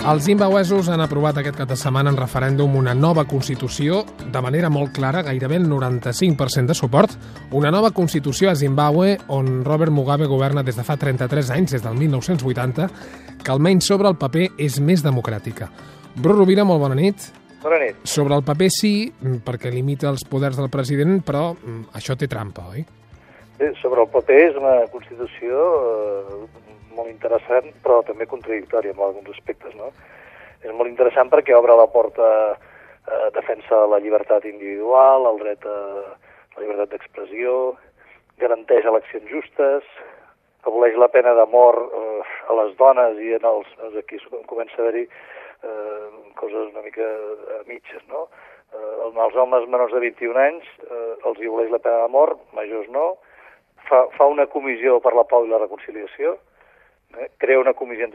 Els zimbabuesos han aprovat aquest cap de setmana en referèndum una nova Constitució, de manera molt clara, gairebé el 95% de suport, una nova Constitució a Zimbabue on Robert Mugabe governa des de fa 33 anys, des del 1980, que almenys sobre el paper és més democràtica. Bru Rovira, molt bona nit. Bona nit. Sobre el paper sí, perquè limita els poders del president, però mm, això té trampa, oi? Bé, sobre el paper és una Constitució eh, molt interessant, però també contradictòria en alguns aspectes, no? És molt interessant perquè obre la porta a defensa la llibertat individual, el dret a la llibertat d'expressió, garanteix eleccions justes, aboleix la pena de mort eh, a les dones i en els, doncs aquí comença a haver-hi eh, coses una mica a mitges, no? Eh, els homes menors de 21 anys eh, els hi la pena de mort, majors no, fa, fa una comissió per la pau i la reconciliació, eh, crea una comissió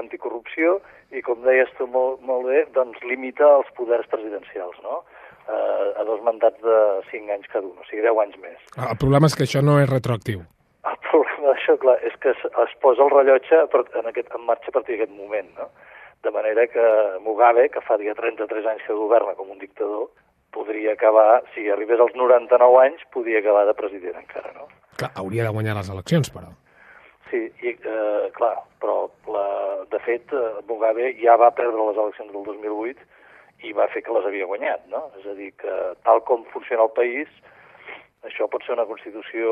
anticorrupció i, com deies tu molt, molt bé, doncs limita els poders presidencials, no? Eh, a dos mandats de 5 anys cada un, o sigui, 10 anys més. Ah, El problema és que això no és retroactiu. El problema d'això, clar, és que es, es posa el rellotge en, aquest, en marxa a partir d'aquest moment, no? De manera que Mugabe, que fa dia 33 anys que governa com un dictador, podria acabar, si arribés als 99 anys, podria acabar de president encara, no? Clar, hauria de guanyar les eleccions, però. Sí, i, eh, clar, però la, de fet eh, Mugabe ja va perdre les eleccions del 2008 i va fer que les havia guanyat, no? És a dir, que tal com funciona el país, això pot ser una Constitució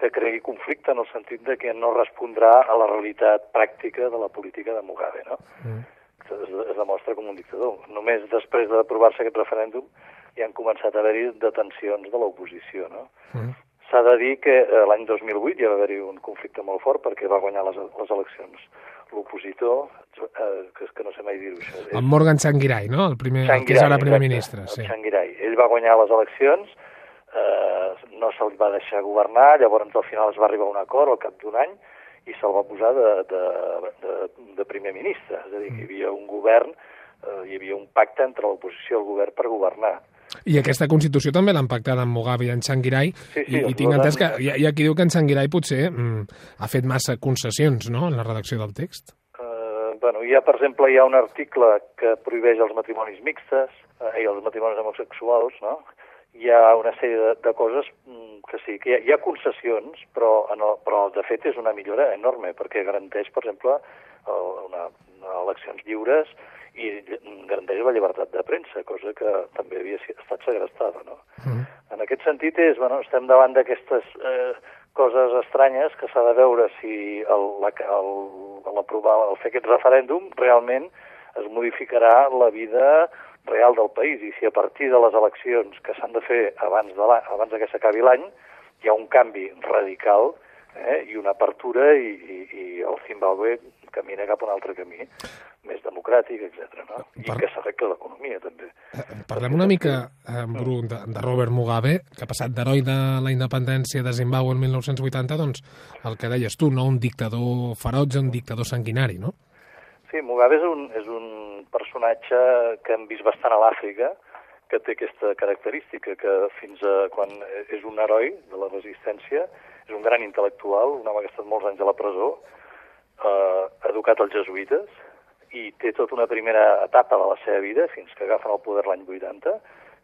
que cregui conflicte en el sentit de que no respondrà a la realitat pràctica de la política de Mugabe, no? Mm. Es, es demostra com un dictador. Només després d'aprovar-se aquest referèndum ja han començat a haver-hi detencions de l'oposició, no? Mm. S'ha de dir que eh, l'any 2008 ja va haver-hi un conflicte molt fort perquè va guanyar les, les eleccions l'opositor, eh, que que no sé mai dir-ho això. El Morgan Changirai, no? El, primer, el que és ara primer ministre. Sí. Sí. Changirai. Ell va guanyar les eleccions, eh, no se'l va deixar governar, llavors al final es va arribar a un acord al cap d'un any i se'l va posar de, de, de, de primer ministre. És a dir, que hi havia un govern, eh, hi havia un pacte entre l'oposició i el govern per governar. I aquesta Constitució també l'han pactat amb Mugabe i en Changirai, Sí, sí, i, i tinc entès que hi, ha- hi ha qui diu que en Changirai potser mm, ha fet massa concessions, no?, en la redacció del text. Eh, bueno, hi ha, per exemple, hi ha un article que prohibeix els matrimonis mixtes eh, i els matrimonis homosexuals, no? Hi ha una sèrie de, de coses mm, que sí, que hi ha, hi ha concessions, però, en el, però de fet és una millora enorme, perquè garanteix, per exemple, el, una, una eleccions lliures i garanteix la llibertat de premsa, cosa que també havia estat segrestada, no? Mm. En aquest sentit és, bueno, estem davant d'aquestes eh, coses estranyes que s'ha de veure si el, la, el, l'aprovar, el fer aquest referèndum realment es modificarà la vida real del país i si a partir de les eleccions que s'han de fer abans, de la, abans de que s'acabi l'any hi ha un canvi radical eh, i una apertura i, i, i el Zimbabue camina cap a un altre camí més democràtic, etc. No? I Per- que s'arregla l'economia, també. Eh, Parlem una mica, eh, Bru, de, de Robert Mugabe, que ha passat d'heroi de la independència de Zimbabue el 1980, doncs, el que deies tu, no? un dictador ferotge, un dictador sanguinari, no? Sí, Mugabe és un, és un personatge que hem vist bastant a l'Àfrica, que té aquesta característica, que fins a quan és un heroi de la resistència, és un gran intel·lectual, un home que ha estat molts anys a la presó, eh, educat als jesuïtes, té tota una primera etapa de la seva vida, fins que agafen el poder l'any 80,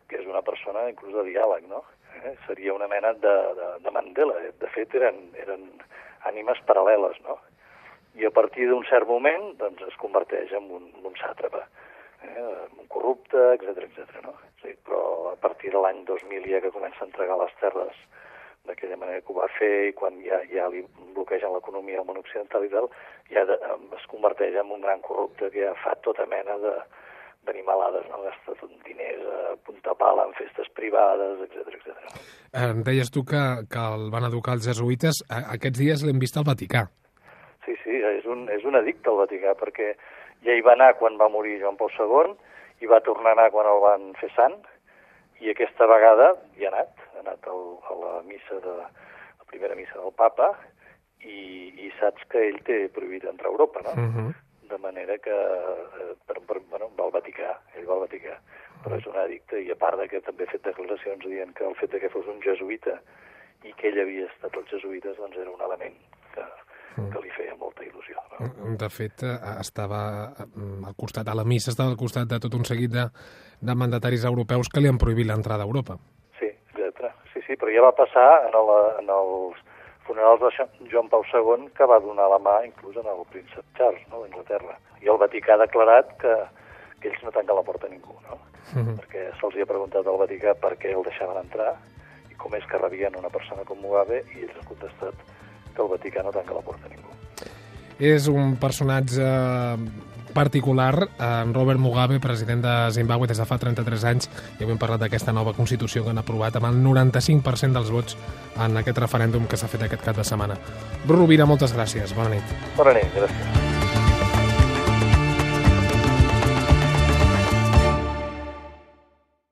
que és una persona inclús de diàleg, no? Eh? Seria una mena de, de, de Mandela. De fet, eren, eren ànimes paral·leles, no? i a partir d'un cert moment doncs, es converteix en un, en un sàtrapa, eh, un corrupte, etc etc. no? Sí, però a partir de l'any 2000 ja que comença a entregar les terres d'aquella manera que ho va fer i quan ja, ja li bloquegen l'economia al món occidental i tal, ja de, es converteix en un gran corrupte que ja fa tota mena de d'animalades, no? gasta tot diners a punta pala en festes privades, etc etc. Eh, deies tu que, que el van educar els jesuïtes. Aquests dies l'hem vist al Vaticà. Sí, sí, és un, és un addicte al Vaticà, perquè ja hi va anar quan va morir Joan Paul II, i va tornar a anar quan el van fer sant, i aquesta vegada hi ha anat, ha anat al, a la missa de, la primera missa del papa, i, i saps que ell té prohibit entrar a Europa, no? Uh -huh. De manera que, eh, per, per, bueno, va al Vaticà, ell va al Vaticà, però és un addicte, i a part de que també ha fet declaracions dient que el fet de que fos un jesuïta i que ell havia estat els jesuïtes, doncs era un element que, que li feia molta il·lusió. No? De fet, eh, estava mm, al costat, a la missa estava al costat de tot un seguit de, de mandataris europeus que li han prohibit l'entrada a Europa. Sí, etc. Sí, sí, però ja va passar en, el, en els funerals de Joan Pau II que va donar la mà inclús en el príncep Charles, no?, d'Anglaterra. I el Vaticà ha declarat que, que ells no tanquen la porta a ningú, no? Uh -huh. Perquè se'ls ha preguntat al Vaticà per què el deixaven entrar i com és que rebien una persona com Mugabe i ells han contestat que el Vaticà no tanca la porta a ningú. És un personatge particular, en Robert Mugabe, president de Zimbabue des de fa 33 anys, i avui hem parlat d'aquesta nova Constitució que han aprovat amb el 95% dels vots en aquest referèndum que s'ha fet aquest cap de setmana. Bru Rovira, moltes gràcies. Bona nit. Bona nit, gràcies.